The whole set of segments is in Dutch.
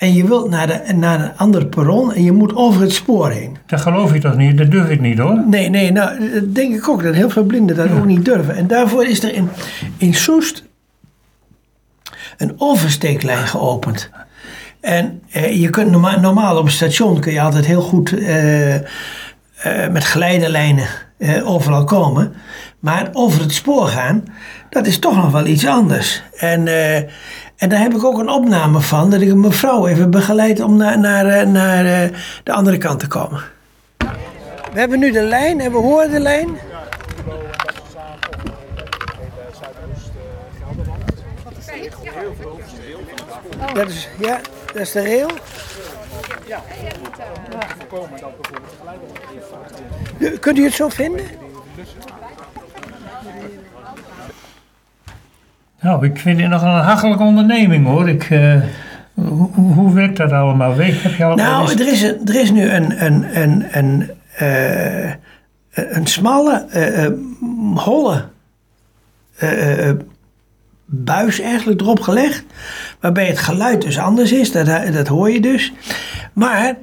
En je wilt naar, de, naar een ander perron en je moet over het spoor heen. Dat geloof ik toch niet? Dat durf ik niet hoor. Nee, nee, nou, dat denk ik ook dat heel veel blinden dat ook niet durven. En daarvoor is er in, in Soest een oversteeklijn geopend. En eh, je kunt normaal, normaal op een station kun je altijd heel goed eh, eh, met geleidelijnen eh, overal komen. Maar over het spoor gaan, dat is toch nog wel iets anders. En, eh, en daar heb ik ook een opname van, dat ik een mevrouw even begeleid om naar, naar, eh, naar eh, de andere kant te komen. We hebben nu de lijn en we horen de lijn. Dat is, ja, dat is de rail. Ja. Kunt u het zo vinden? Nou, ik vind het nog een hachelijke onderneming hoor. Ik, eh, hoe, hoe- werkt dat allemaal? Weet, heb je al Nou, er is, een, er is nu een, een, een, een, eh, een smalle, eh, holle buis eigenlijk erop gelegd. Waarbij het geluid dus anders is, dat, dat hoor je dus. Maar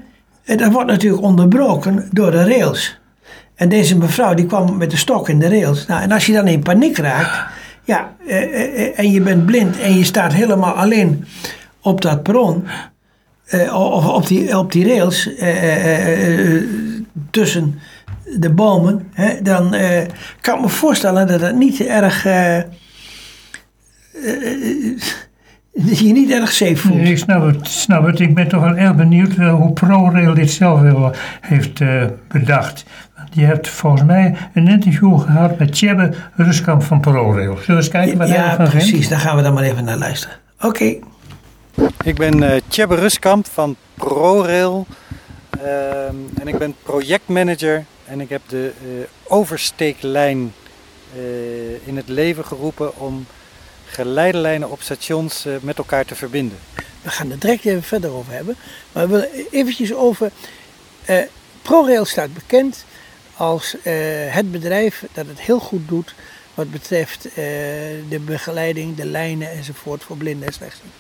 dat wordt natuurlijk onderbroken door de rails. En deze mevrouw die kwam met de stok in de rails. Nou, en als je dan in paniek raakt, ja, eh, eh, eh, en je bent blind en je staat helemaal alleen op dat perron, of op die, op die rails, tussen de bomen, dan kan ik me voorstellen dat het niet erg. Eh, eh, dat je je niet erg safe voelt. Ik snap het, snap het. Ik ben toch wel erg benieuwd eh, hoe ProRail dit zelf wel heeft eh, bedacht. Want je hebt volgens mij een interview gehad met Tjebbe Ruskamp van ProRail. Zullen we eens kijken wat hij Ja, ervan vindt? precies. Daar gaan we dan maar even naar luisteren. Oké. Ik ben eh Tjebbe Ruskamp van ProRail Ehm, en ik ben projectmanager en ik heb de eh, oversteeklijn eh, in het leven geroepen om geleidelijnen op stations eh, met elkaar te verbinden. We gaan er direct even verder over hebben. Maar we willen eventjes over... eh, ProRail staat bekend als eh, het bedrijf dat het heel goed doet... wat betreft eh, de begeleiding, de lijnen enzovoort voor blinden en slechtzienden.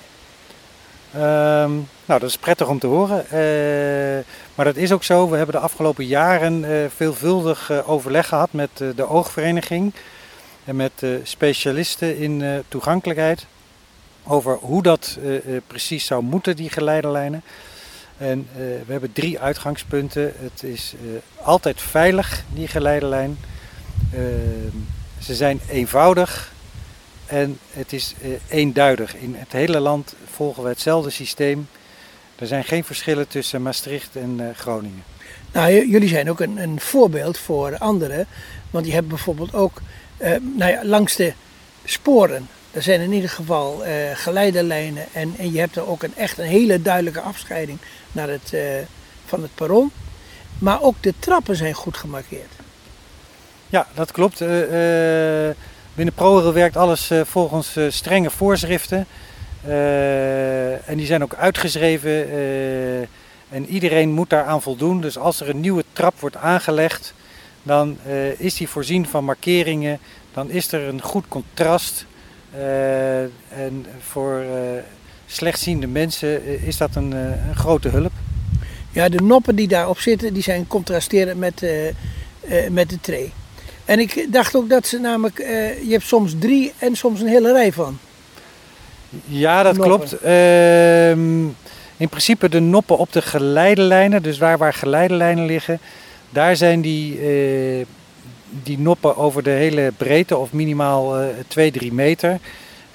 Ehm, nou, dat is prettig om te horen. Maar dat is ook zo. We hebben de afgelopen jaren veelvuldig overleg gehad met de oogvereniging en met eh, specialisten in eh, toegankelijkheid over hoe dat eh, precies zou moeten, die geleidelijnen. En we hebben drie uitgangspunten. Het is altijd veilig, die geleidelijn. Ehm, ze zijn eenvoudig en het is eenduidig. In het hele land volgen we hetzelfde systeem. Er zijn geen verschillen tussen Maastricht en Groningen. Nou, jullie zijn ook een, een voorbeeld voor anderen. Want je hebt bijvoorbeeld ook nou ja, langs de sporen. Er zijn in ieder geval eh geleiderlijnen. En, en je hebt er ook een, echt een hele duidelijke afscheiding naar het, eh, van het perron. Maar ook de trappen zijn goed gemarkeerd. Ja, dat klopt. Eh, eh, binnen ProRail werkt alles eh, volgens eh, strenge voorschriften. Eh, en die zijn ook uitgeschreven. eh, en iedereen moet daaraan voldoen. Dus als er een nieuwe trap wordt aangelegd, dan eh, is die voorzien van markeringen. Dan is er een goed contrast. Eh, en voor eh, slechtziende mensen is dat een, een grote hulp. Ja, de noppen die daarop zitten, die zijn contrasterend met, met de tray. En ik dacht ook dat ze namelijk, je hebt soms drie en soms een hele rij van. Ja, dat Noppen. klopt. Ehm, in principe de noppen op de geleidelijnen, dus waar, waar geleidelijnen liggen, daar zijn die, eh, die noppen over de hele breedte of minimaal eh 2, 3 meter.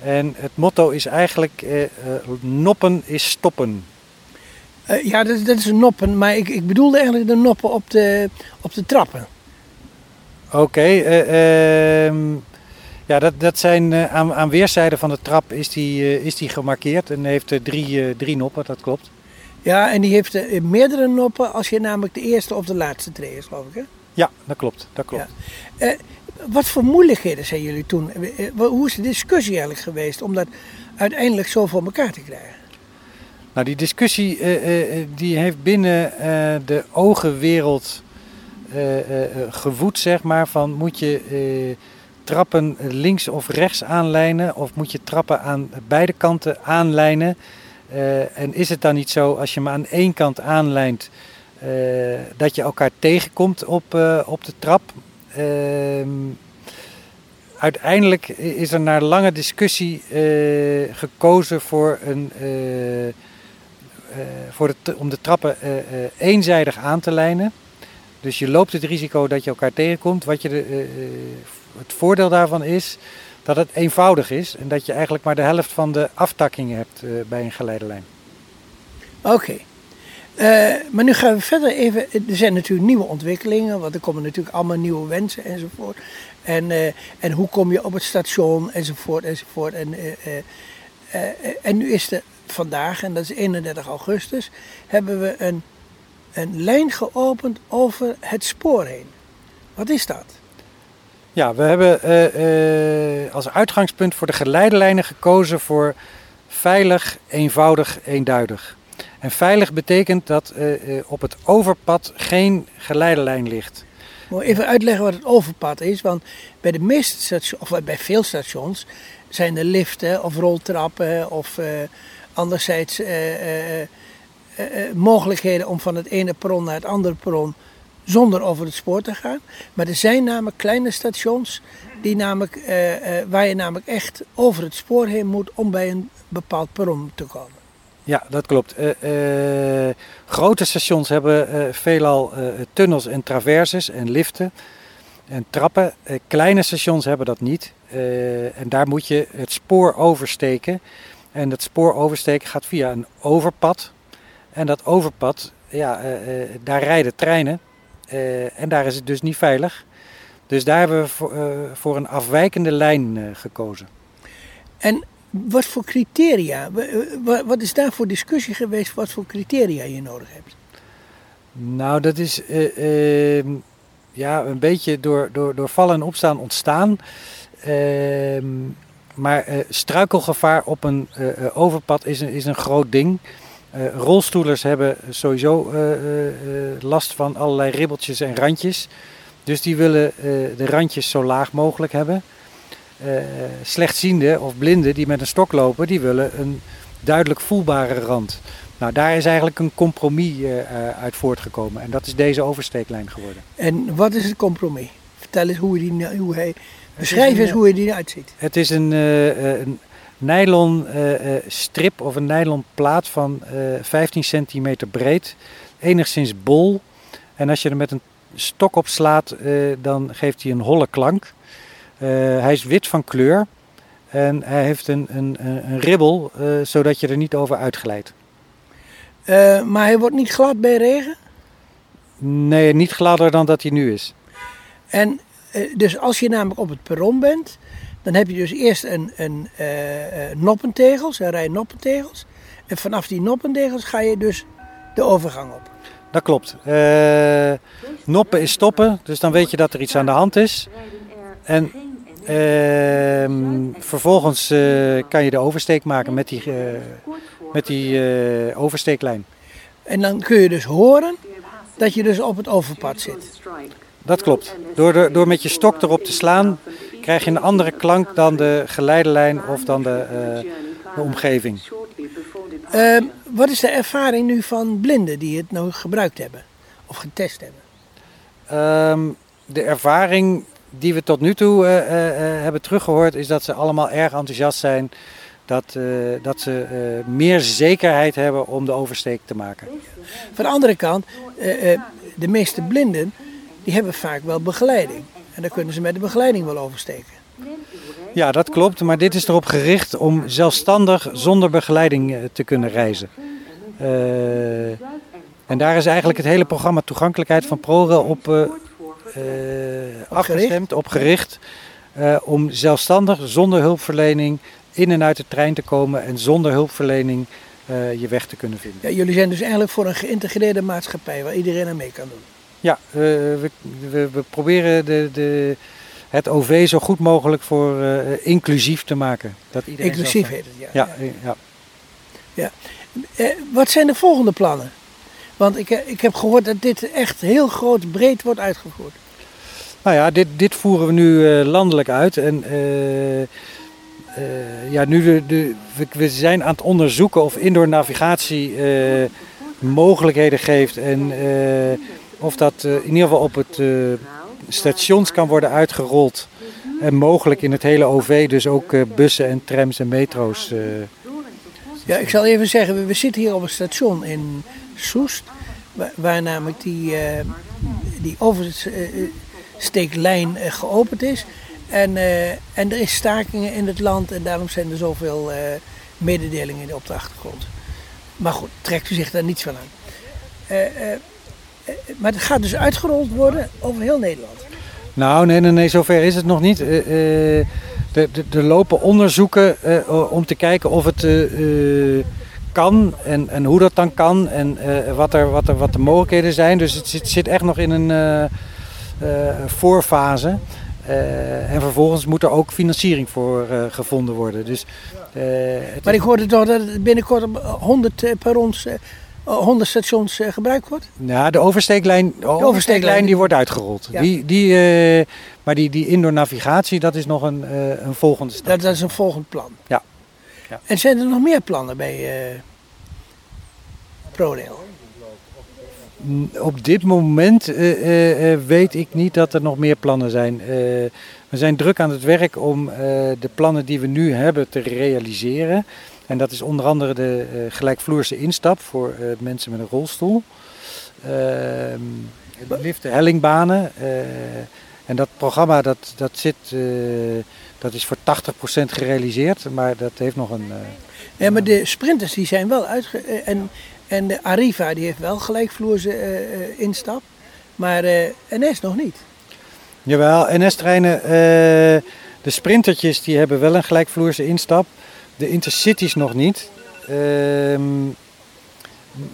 En het motto is eigenlijk eh, eh, noppen is stoppen. Ja, dat, dat is een noppen, maar ik, ik bedoelde eigenlijk de noppen op de, op de trappen. Oké, eh, ehm, ja, dat, dat zijn aan, aan weerszijden van de trap is die, is die gemarkeerd en heeft drie, drie noppen, dat klopt. Ja, en die heeft eh, meerdere noppen als je namelijk de eerste of de laatste tray is, geloof ik. Hè? Ja, dat klopt, dat klopt. Eh, wat voor moeilijkheden zijn jullie toen? eh, eh, Hoe is de discussie eigenlijk geweest om dat uiteindelijk zo voor elkaar te krijgen? Nou, die discussie eh, eh, eh, die heeft binnen de ogenwereld gewoed, zeg maar. Van moet je trappen links of rechts aanlijnen of moet je trappen aan beide kanten aanlijnen? Eh, en is het dan niet zo, als je hem aan één kant aanlijnt, eh, dat je elkaar tegenkomt op, eh, op de trap? Ehm, uiteindelijk is er na lange discussie gekozen voor, een, voor om de trappen eenzijdig aan te lijnen. Dus je loopt het risico dat je elkaar tegenkomt. Wat je de, het voordeel daarvan is dat het eenvoudig is en dat je eigenlijk maar de helft van de aftakkingen hebt eh, bij een geleidelijn. Oké. Eh, maar nu gaan we verder even. Er zijn natuurlijk nieuwe ontwikkelingen, want er komen natuurlijk allemaal nieuwe wensen enzovoort. En, eh, en hoe kom je op het station enzovoort enzovoort. En, eh, en nu is er vandaag, en dat is 31 augustus, hebben we een, een lijn geopend over het spoor heen. Wat is dat? Ja, we hebben eh, eh, als uitgangspunt voor de geleidelijnen gekozen voor veilig, eenvoudig, eenduidig. En veilig betekent dat eh, op het overpad geen geleidelijn ligt. Moet even uitleggen wat het overpad is, want bij de meeste stations, of bij veel stations, zijn er liften of roltrappen of anderzijds mogelijkheden om van het ene perron naar het andere perron zonder over het spoor te gaan. Maar er zijn namelijk kleine stations die namelijk, eh, eh, waar je namelijk echt over het spoor heen moet om bij een bepaald perron te komen. Ja, dat klopt. Eh, grote stations hebben veelal tunnels en traverses en liften en trappen. Kleine stations hebben dat niet. En daar moet je het spoor oversteken. En dat spoor oversteken gaat via een overpad. En dat overpad, ja, daar rijden treinen. Eh, en daar is het dus niet veilig. Dus daar hebben we voor, eh, voor een afwijkende lijn eh, gekozen. En wat voor criteria, wa- wa- wat is daar voor discussie geweest, wat voor criteria je nodig hebt? Nou, dat is eh, ehm, ja, een beetje door, door, door vallen en opstaan ontstaan. Ehm, maar struikelgevaar op een overpad is een, is een groot ding. Eh, rolstoelers hebben sowieso eh, eh, last van allerlei ribbeltjes en randjes. Dus die willen de randjes zo laag mogelijk hebben. Slechtzienden of blinden die met een stok lopen, die willen een duidelijk voelbare rand. Nou, daar is eigenlijk een compromis uit voortgekomen. En dat is deze oversteeklijn geworden. En wat is het compromis? Vertel eens hoe, die, hoe hij. Beschrijf een, eens hoe die eruit ziet. Het is een, een nylon eh, eh, strip of een nylon plaat van eh, 15 centimeter breed. Enigszins bol. En als je er met een stok op slaat, eh, dan geeft hij een holle klank. Eh, hij is wit van kleur. En hij heeft een, een, een ribbel, eh, zodat je er niet over uitglijdt. Eh, maar hij wordt niet glad bij regen. Nee, niet gladder dan dat hij nu is. En eh, dus als je namelijk op het perron bent, dan heb je dus eerst een, een eh, noppentegels, een rij noppentegels. En vanaf die noppentegels ga je dus de overgang op. Dat klopt. Eh, noppen is stoppen, dus dan weet je dat er iets aan de hand is. En ehm, vervolgens kan je de oversteek maken met die, met die oversteeklijn. En dan kun je dus horen dat je dus op het overpad zit. Dat klopt. Door, de, door met je stok erop te slaan krijg je een andere klank dan de geleidelijn of dan de, eh, de omgeving. Ehm, wat is de ervaring nu van blinden die het nou gebruikt hebben? Of getest hebben? Ehm, de ervaring die we tot nu toe eh, eh, hebben teruggehoord is dat ze allemaal erg enthousiast zijn. Dat, dat ze meer zekerheid hebben om de oversteek te maken. Van de andere kant, de meeste blinden, die hebben vaak wel begeleiding. En dan kunnen ze met de begeleiding wel oversteken. Ja, dat klopt. Maar dit is erop gericht om zelfstandig zonder begeleiding eh, te kunnen reizen. Eh, en daar is eigenlijk het hele programma toegankelijkheid van ProRail op eh, afgestemd, op gericht. om zelfstandig, zonder hulpverlening, in en uit de trein te komen en zonder hulpverlening je weg te kunnen vinden. Ja, jullie zijn dus eigenlijk voor een geïntegreerde maatschappij waar iedereen aan mee kan doen. Ja, eh, we, we, we proberen de, de, het OV zo goed mogelijk voor eh, inclusief te maken. Dat iedereen Inclusief heet het, ja. Ja, ja. Eh, wat zijn de volgende plannen? Want ik, ik heb gehoord dat dit echt heel groot, breed wordt uitgevoerd. Nou ja, dit, dit voeren we nu landelijk uit. En ja, nu de, de, we, we zijn aan het onderzoeken of indoor navigatie mogelijkheden geeft. En of dat eh, in ieder geval op het eh, stations kan worden uitgerold. En mogelijk in het hele OV, dus ook eh, bussen en trams en metro's. Ja, ik zal even zeggen, we, zitten hier op een station in Soest, waar, namelijk die, die oversteeklijn geopend is. En, en er is stakingen in het land en daarom zijn er zoveel mededelingen op de achtergrond. Maar goed, trekt u zich daar niets van aan. Eh, maar het gaat dus uitgerold worden over heel Nederland. Nou, nee, nee, nee, zover is het nog niet. Eh, eh, er- lopen onderzoeken om te kijken of het kan en, en hoe dat dan kan en wat, er, wat, er, wat de mogelijkheden zijn. Dus het zit, zit echt nog in een voorfase. En vervolgens moet er ook financiering voor gevonden worden. Dus, Maar ik hoorde toch dat het binnenkort op 100 eh, perrons, eh, 100 stations eh, gebruikt wordt? Ja, de oversteeklijn, de oversteeklijn die wordt uitgerold. Ja. Die, die, eh, maar die, die indoor navigatie, dat is nog een, een volgende stap. Dat, dat is een volgend plan. Ja. Ja. En zijn er nog meer plannen bij eh ProRail? Op dit moment weet ik niet dat er nog meer plannen zijn. We zijn druk aan het werk om de plannen die we nu hebben te realiseren. En dat is onder andere de eh, gelijkvloerse instap voor eh, mensen met een rolstoel. Ehm, de liften, hellingbanen. eh, en dat programma dat, dat, zit, dat is voor 80% gerealiseerd, maar dat heeft nog een... Ja, maar de sprinters die zijn wel uitge... en, en de Arriva die heeft wel gelijkvloerse instap. Maar NS nog niet. Jawel, NS-treinen, de sprintertjes die hebben wel een gelijkvloerse instap. De intercities nog niet. Ehm,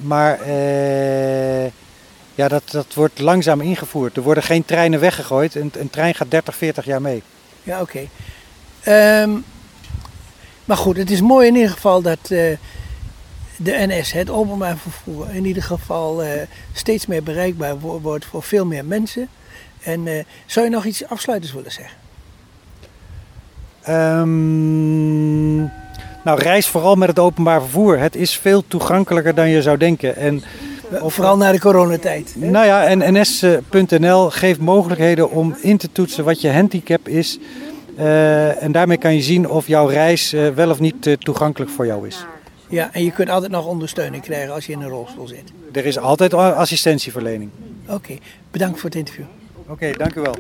maar eh, ja, dat, dat wordt langzaam ingevoerd. Er worden geen treinen weggegooid. Een, een trein gaat 30, 40 jaar mee. Ja, oké. Ehm, maar goed, het is mooi in ieder geval dat eh, de NS, het openbaar vervoer, in ieder geval eh, steeds meer bereikbaar wo- wordt voor veel meer mensen. En zou je nog iets afsluitends willen zeggen? Ehm, nou, reis vooral met het openbaar vervoer. Het is veel toegankelijker dan je zou denken. En Of vooral na de coronatijd. hè? Nou ja, en ns.nl geeft mogelijkheden om in te toetsen wat je handicap is. Eh, en daarmee kan je zien of jouw reis eh, wel of niet eh, toegankelijk voor jou is. Ja, en je kunt altijd nog ondersteuning krijgen als je in een rolstoel zit. Er is altijd assistentieverlening. Oké, bedankt voor het interview. Oké, dank u wel.